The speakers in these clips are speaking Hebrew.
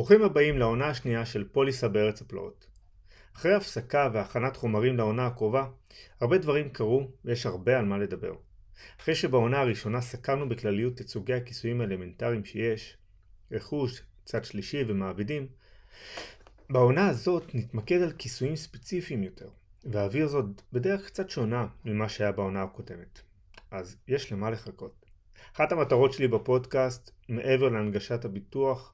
ברוכים הבאים לעונה השנייה של פוליסה בארץ הפלאות. אחרי הפסקה והכנת חומרים לעונה הקרובה, הרבה דברים קרו ויש הרבה על מה לדבר. אחרי שבעונה הראשונה סקרנו בכלליות את סוגי הכיסויים האלמנטריים שיש, רכוש, צד שלישי ומעבידים, בעונה הזאת נתמקד על כיסויים ספציפיים יותר, ואעביר זאת בדרך קצת שונה ממה שהיה בעונה הקודמת. אז יש למה לחכות. אחת המטרות שלי בפודקאסט, מעבר להנגשת הביטוח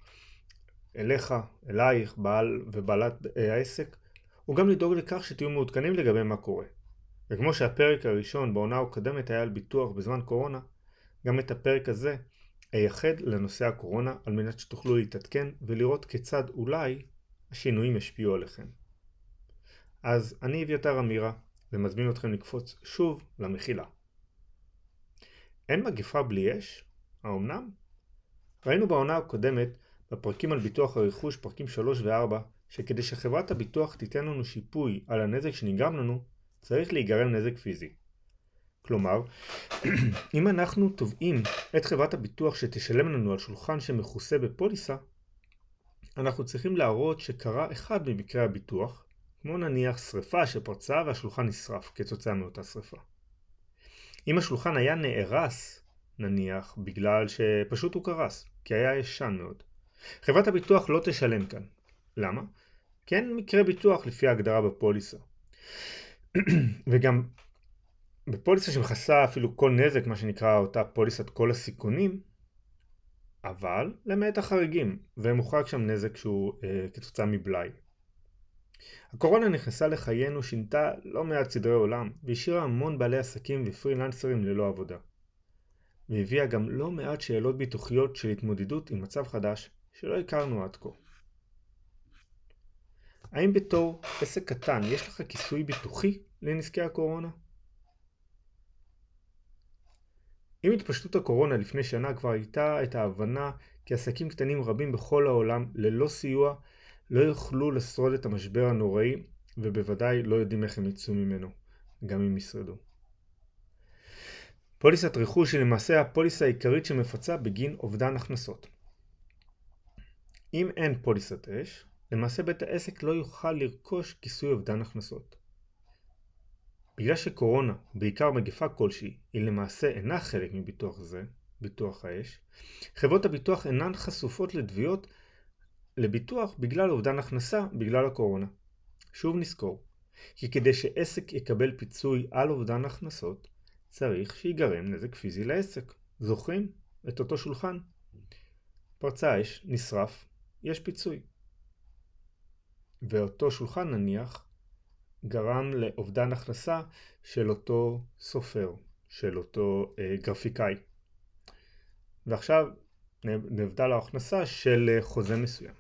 אליך, אלייך, בעל ובעלת העסק, הוא גם לדאוג לכך שתהיו מעודכנים לגבי מה קורה. וכמו שהפרק הראשון בעונה הקודמת היה על ביטוח בזמן קורונה, גם את הפרק הזה אייחד לנושא הקורונה על מנת שתוכלו להתעדכן ולראות כיצד אולי השינויים ישפיעו עליכם. אז אני אביתר אמירה, ומזמין אתכם לקפוץ שוב למחילה. אין מגפה בלי אש? האמנם? ראינו בעונה הקודמת, בפרקים על ביטוח הרכוש, פרקים 3 ו-4, שכדי שחברת הביטוח תיתן לנו שיפוי על הנזק שנגרם לנו, צריך להיגרם נזק פיזי. כלומר, אם אנחנו תובעים את חברת הביטוח שתשלם לנו על שולחן שמכוסה בפוליסה, אנחנו צריכים להראות שקרה אחד ממקרי הביטוח, כמו נניח שריפה שפרצה והשולחן נשרף כתוצאה מאותה שריפה. אם השולחן היה נהרס, נניח, בגלל שפשוט הוא קרס, כי היה ישן מאוד, חברת הביטוח לא תשלם כאן. למה? כי אין מקרה ביטוח לפי ההגדרה בפוליסה. וגם בפוליסה שמכסה אפילו כל נזק, מה שנקרא אותה פוליסת כל הסיכונים, אבל למעט החריגים, ומוחרג שם נזק שהוא אה, כתוצאה מבלאי. הקורונה נכנסה לחיינו, שינתה לא מעט סדרי עולם, והשאירה המון בעלי עסקים ופרילנסרים ללא עבודה. והביאה גם לא מעט שאלות ביטוחיות של התמודדות עם מצב חדש שלא הכרנו עד כה. האם בתור עסק קטן יש לך כיסוי ביטוחי לנזקי הקורונה? עם התפשטות הקורונה לפני שנה כבר הייתה את ההבנה כי עסקים קטנים רבים בכל העולם ללא סיוע לא יוכלו לשרוד את המשבר הנוראי ובוודאי לא יודעים איך הם יצאו ממנו, גם אם ישרדו. פוליסת רכוש היא למעשה הפוליסה העיקרית שמפצה בגין אובדן הכנסות. אם אין פוליסת אש, למעשה בית העסק לא יוכל לרכוש כיסוי אובדן הכנסות. בגלל שקורונה, בעיקר מגפה כלשהי, היא למעשה אינה חלק מביטוח זה, ביטוח האש, חברות הביטוח אינן חשופות לתביעות לביטוח בגלל אובדן הכנסה בגלל הקורונה. שוב נזכור, כי כדי שעסק יקבל פיצוי על אובדן הכנסות, צריך שיגרם נזק פיזי לעסק. זוכרים? את אותו שולחן. פרצה אש, נשרף, יש פיצוי. ואותו שולחן נניח גרם לאובדן הכנסה של אותו סופר, של אותו אה, גרפיקאי. ועכשיו נבדל ההכנסה של אה, חוזה מסוים.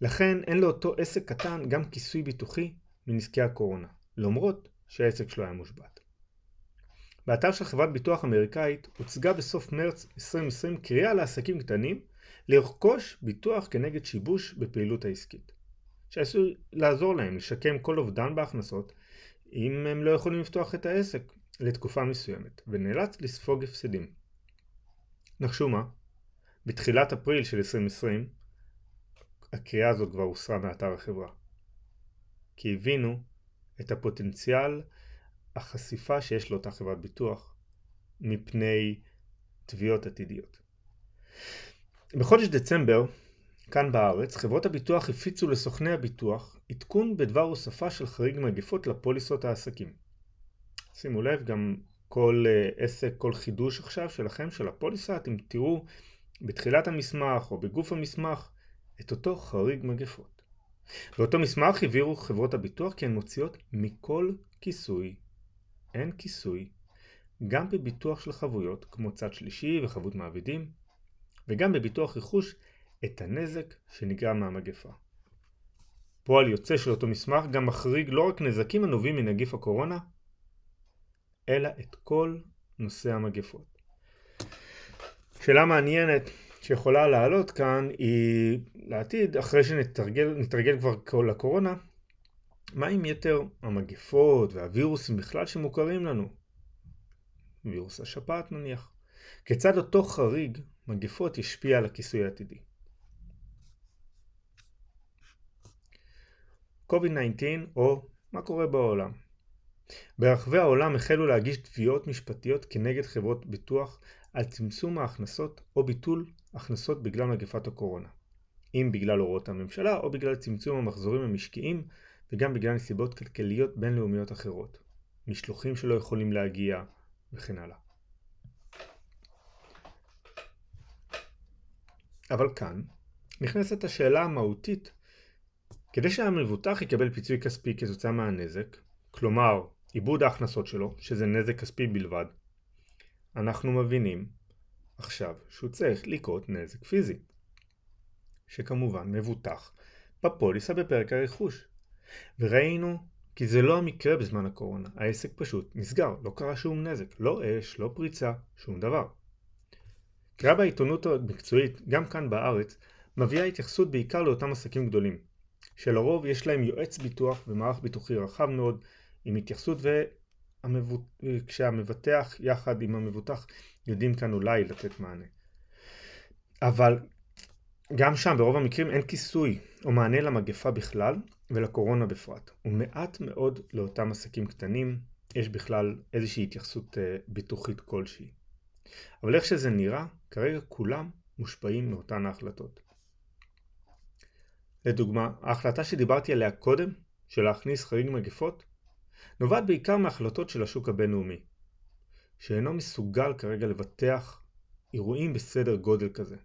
לכן אין לאותו עסק קטן גם כיסוי ביטוחי מנזקי הקורונה, למרות שהעסק שלו היה מושבת. באתר של חברת ביטוח אמריקאית הוצגה בסוף מרץ 2020 קריאה לעסקים קטנים לרכוש ביטוח כנגד שיבוש בפעילות העסקית. שעשוי לעזור להם לשקם כל אובדן בהכנסות אם הם לא יכולים לפתוח את העסק לתקופה מסוימת ונאלץ לספוג הפסדים. נחשו מה? בתחילת אפריל של 2020 הקריאה הזאת כבר הוסרה מאתר החברה. כי הבינו את הפוטנציאל החשיפה שיש לאותה חברת ביטוח מפני תביעות עתידיות. בחודש דצמבר, כאן בארץ, חברות הביטוח הפיצו לסוכני הביטוח עדכון בדבר הוספה של חריג מגפות לפוליסות העסקים. שימו לב, גם כל uh, עסק, כל חידוש עכשיו שלכם, של הפוליסה, אתם תראו בתחילת המסמך או בגוף המסמך את אותו חריג מגפות. באותו מסמך הבהירו חברות הביטוח כי הן מוציאות מכל כיסוי, אין כיסוי, גם בביטוח של חבויות כמו צד שלישי וחבות מעבידים, וגם בביטוח רכוש את הנזק שנגרם מהמגפה. פועל יוצא של אותו מסמך גם מחריג לא רק נזקים הנובעים מנגיף הקורונה, אלא את כל נושא המגפות. שאלה מעניינת שיכולה לעלות כאן היא לעתיד, אחרי שנתרגל כבר כל הקורונה, מה עם יתר המגפות והווירוסים בכלל שמוכרים לנו? וירוס השפעת נניח. כיצד אותו חריג מגפות ישפיע על הכיסוי העתידי? COVID-19 או מה קורה בעולם. ברחבי העולם החלו להגיש תביעות משפטיות כנגד חברות ביטוח על צמצום ההכנסות או ביטול הכנסות בגלל מגפת הקורונה. אם בגלל הוראות הממשלה או בגלל צמצום המחזורים המשקיים וגם בגלל נסיבות כלכליות בינלאומיות אחרות. משלוחים שלא יכולים להגיע וכן הלאה. אבל כאן נכנסת השאלה המהותית כדי שהמבוטח יקבל פיצוי כספי כתוצאה מהנזק, כלומר עיבוד ההכנסות שלו, שזה נזק כספי בלבד, אנחנו מבינים עכשיו שהוא צריך לקרות נזק פיזי, שכמובן מבוטח בפוליסה בפרק הרכוש. וראינו כי זה לא המקרה בזמן הקורונה, העסק פשוט נסגר, לא קרה שום נזק, לא אש, לא פריצה, שום דבר. קריאה בעיתונות המקצועית, גם כאן בארץ, מביאה התייחסות בעיקר לאותם עסקים גדולים, שלרוב יש להם יועץ ביטוח ומערך ביטוחי רחב מאוד, עם התייחסות וכשהמבטח יחד עם המבוטח יודעים כאן אולי לתת מענה. אבל גם שם ברוב המקרים אין כיסוי או מענה למגפה בכלל ולקורונה בפרט. ומעט מאוד לאותם עסקים קטנים יש בכלל איזושהי התייחסות אה, ביטוחית כלשהי. אבל איך שזה נראה, כרגע כולם מושפעים מאותן ההחלטות. לדוגמה, ההחלטה שדיברתי עליה קודם, של להכניס חריג מגפות, נובעת בעיקר מהחלטות של השוק הבינלאומי, שאינו מסוגל כרגע לבטח אירועים בסדר גודל כזה.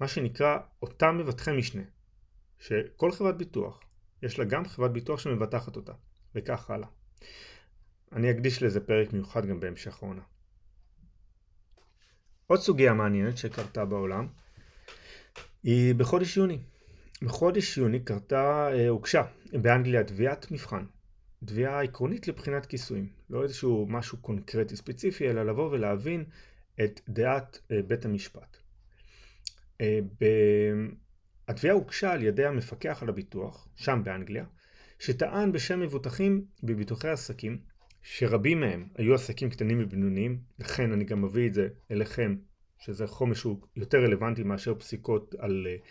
מה שנקרא אותם מבטחי משנה, שכל חברת ביטוח, יש לה גם חברת ביטוח שמבטחת אותה, וכך הלאה. אני אקדיש לזה פרק מיוחד גם בהמשך העונה. עוד סוגיה מעניינת שקרתה בעולם היא בחודש יוני. בחודש יוני קרתה, אה, הוגשה באנגליה תביעת מבחן. תביעה עקרונית לבחינת כיסויים. לא איזשהו משהו קונקרטי ספציפי, אלא לבוא ולהבין את דעת אה, בית המשפט. אה, התביעה הוגשה על ידי המפקח על הביטוח, שם באנגליה, שטען בשם מבוטחים בביטוחי עסקים, שרבים מהם היו עסקים קטנים ובינוניים, לכן אני גם מביא את זה אליכם, שזה חומש שהוא יותר רלוונטי מאשר פסיקות על uh,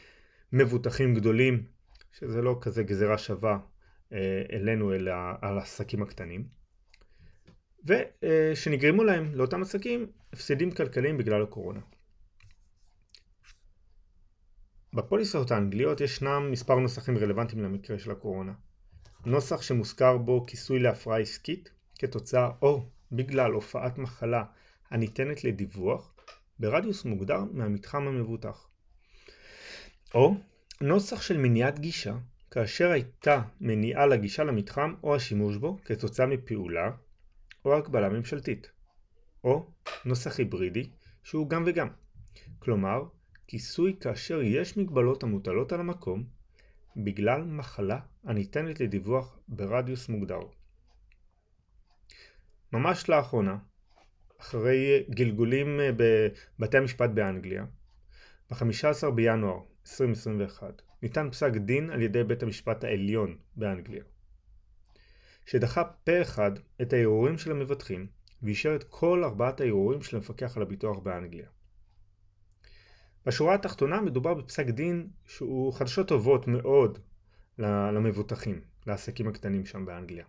מבוטחים גדולים, שזה לא כזה גזירה שווה uh, אלינו, אלא על העסקים הקטנים. ושנגרמו uh, להם, לאותם עסקים, הפסדים כלכליים בגלל הקורונה. בפוליסות האנגליות ישנם מספר נוסחים רלוונטיים למקרה של הקורונה. נוסח שמוזכר בו כיסוי להפרעה עסקית כתוצאה או בגלל הופעת מחלה הניתנת לדיווח ברדיוס מוגדר מהמתחם המבוטח. או נוסח של מניעת גישה כאשר הייתה מניעה לגישה למתחם או השימוש בו כתוצאה מפעולה או הגבלה ממשלתית. או נוסח היברידי שהוא גם וגם. כלומר, כיסוי כאשר יש מגבלות המוטלות על המקום בגלל מחלה הניתנת לדיווח ברדיוס מוגדר. ממש לאחרונה, אחרי גלגולים אה, בבתי המשפט באנגליה, ב-15 בינואר 2021 ניתן פסק דין על ידי בית המשפט העליון באנגליה, שדחה פה אחד את הערעורים של המבטחים ואישר את כל ארבעת הערעורים של המפקח על הביטוח באנגליה. בשורה התחתונה מדובר בפסק דין שהוא חדשות טובות מאוד למבוטחים, לעסקים הקטנים שם באנגליה.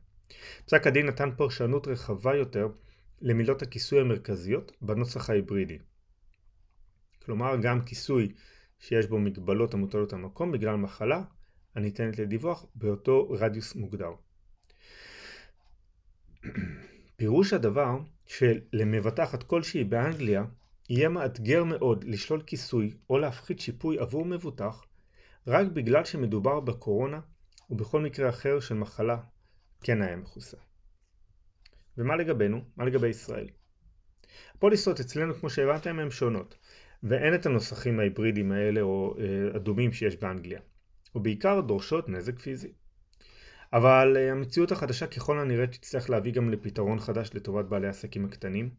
פסק הדין נתן פרשנות רחבה יותר למילות הכיסוי המרכזיות בנוסח ההיברידי. כלומר גם כיסוי שיש בו מגבלות המוטלות על מקום בגלל מחלה הניתנת לדיווח באותו רדיוס מוגדר. פירוש הדבר שלמבטחת כלשהי באנגליה יהיה מאתגר מאוד לשלול כיסוי או להפחית שיפוי עבור מבוטח רק בגלל שמדובר בקורונה ובכל מקרה אחר של מחלה כן היה מכוסה. ומה לגבינו? מה לגבי ישראל? הפוליסות אצלנו כמו שהבנתם הן שונות ואין את הנוסחים ההיברידיים האלה או אה, הדומים שיש באנגליה ובעיקר דורשות נזק פיזי. אבל אה, המציאות החדשה ככל הנראה תצטרך להביא גם לפתרון חדש לטובת בעלי העסקים הקטנים,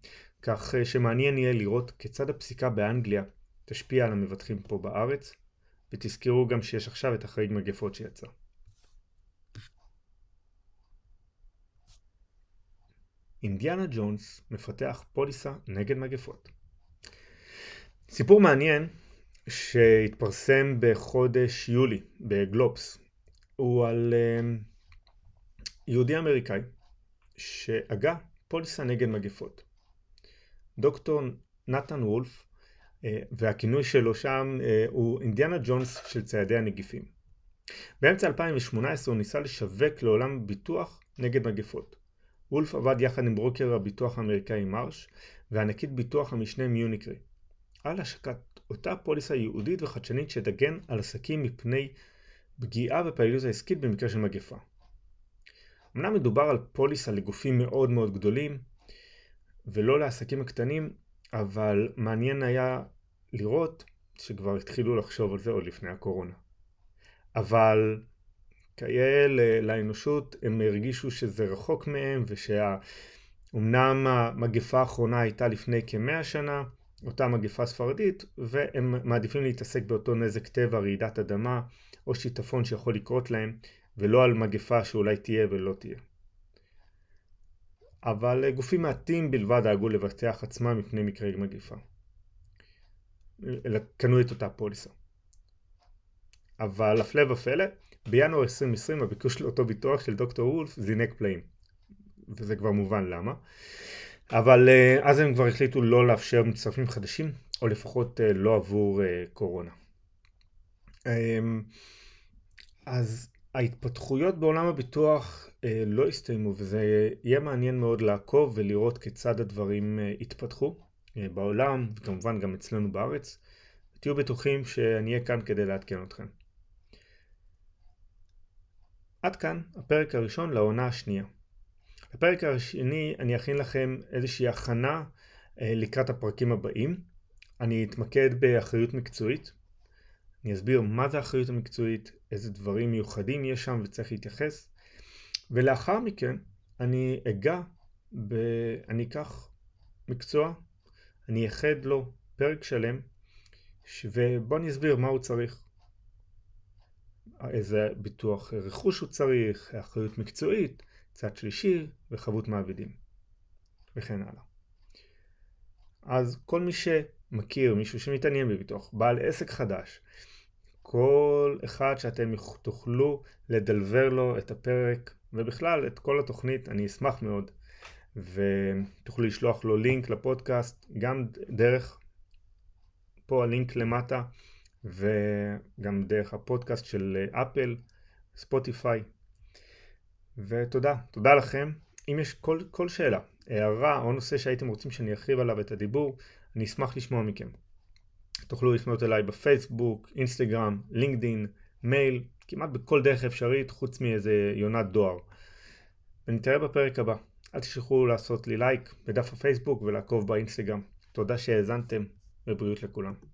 כך אה, שמעניין יהיה לראות כיצד הפסיקה באנגליה תשפיע על המבטחים פה בארץ, ותזכרו גם שיש עכשיו את החריג מגפות שיצא. אינדיאנה ג'ונס מפתח פוליסה נגד מגפות. סיפור מעניין שהתפרסם בחודש יולי בגלובס הוא על יהודי אמריקאי שהגה פוליסה נגד מגפות. דוקטור נתן וולף, והכינוי שלו שם הוא אינדיאנה ג'ונס של ציידי הנגיפים. באמצע 2018 הוא ניסה לשווק לעולם ביטוח נגד מגפות. וולף עבד יחד עם ברוקר הביטוח האמריקאי מרש וענקית ביטוח המשנה מיוניקרי. על השקת אותה פוליסה ייעודית וחדשנית שתגן על עסקים מפני פגיעה בפעילות העסקית במקרה של מגפה. אמנם מדובר על פוליסה לגופים מאוד מאוד גדולים ולא לעסקים הקטנים, אבל מעניין היה לראות שכבר התחילו לחשוב על זה עוד לפני הקורונה. אבל כיאה לאנושות הם הרגישו שזה רחוק מהם ושאומנם המגפה האחרונה הייתה לפני כמאה שנה, אותה מגפה ספרדית, והם מעדיפים להתעסק באותו נזק טבע, רעידת אדמה או שיטפון שיכול לקרות להם, ולא על מגפה שאולי תהיה ולא תהיה. אבל גופים מעטים בלבד דאגו לבטח עצמם מפני מקרי מגפה. קנו את אותה פוליסה. אבל הפלא ופלא, בינואר 2020 הביקוש לאותו ביטוח של דוקטור וולף זינק פלאים. וזה כבר מובן למה. אבל אה, אז הם כבר החליטו לא לאפשר מצטרפים חדשים, או לפחות אה, לא עבור אה, קורונה. אמ, אז ההתפתחויות בעולם הביטוח לא הסתיימו, וזה יהיה מעניין מאוד לעקוב ולראות כיצד הדברים התפתחו בעולם, וכמובן גם אצלנו בארץ. תהיו בטוחים שאני אהיה כאן כדי לעדכן אתכם. עד כאן הפרק הראשון לעונה השנייה. בפרק השני אני אכין לכם איזושהי הכנה אה, לקראת הפרקים הבאים. אני אתמקד באחריות מקצועית. אני אסביר מה זה אחריות המקצועית, איזה דברים מיוחדים יש שם וצריך להתייחס. ולאחר מכן אני אגע, ב... אני אקח מקצוע, אני אייחד לו פרק שלם, ובוא נסביר מה הוא צריך. איזה ביטוח רכוש הוא צריך, אחריות מקצועית, צד שלישי וחבות מעבידים וכן הלאה. אז כל מי שמכיר, מישהו שמתעניין בביטוח, בעל עסק חדש, כל אחד שאתם תוכלו לדלבר לו את הפרק ובכלל את כל התוכנית, אני אשמח מאוד ותוכלו לשלוח לו לינק לפודקאסט גם דרך פה הלינק למטה וגם דרך הפודקאסט של אפל, ספוטיפיי ותודה, תודה לכם. אם יש כל, כל שאלה, הערה או נושא שהייתם רוצים שאני ארחיב עליו את הדיבור, אני אשמח לשמוע מכם. תוכלו לפנות אליי בפייסבוק, אינסטגרם, לינקדין, מייל, כמעט בכל דרך אפשרית חוץ מאיזה יונת דואר. ונתראה בפרק הבא. אל תשכחו לעשות לי לייק בדף הפייסבוק ולעקוב באינסטגרם. תודה שהאזנתם ובריאות לכולם.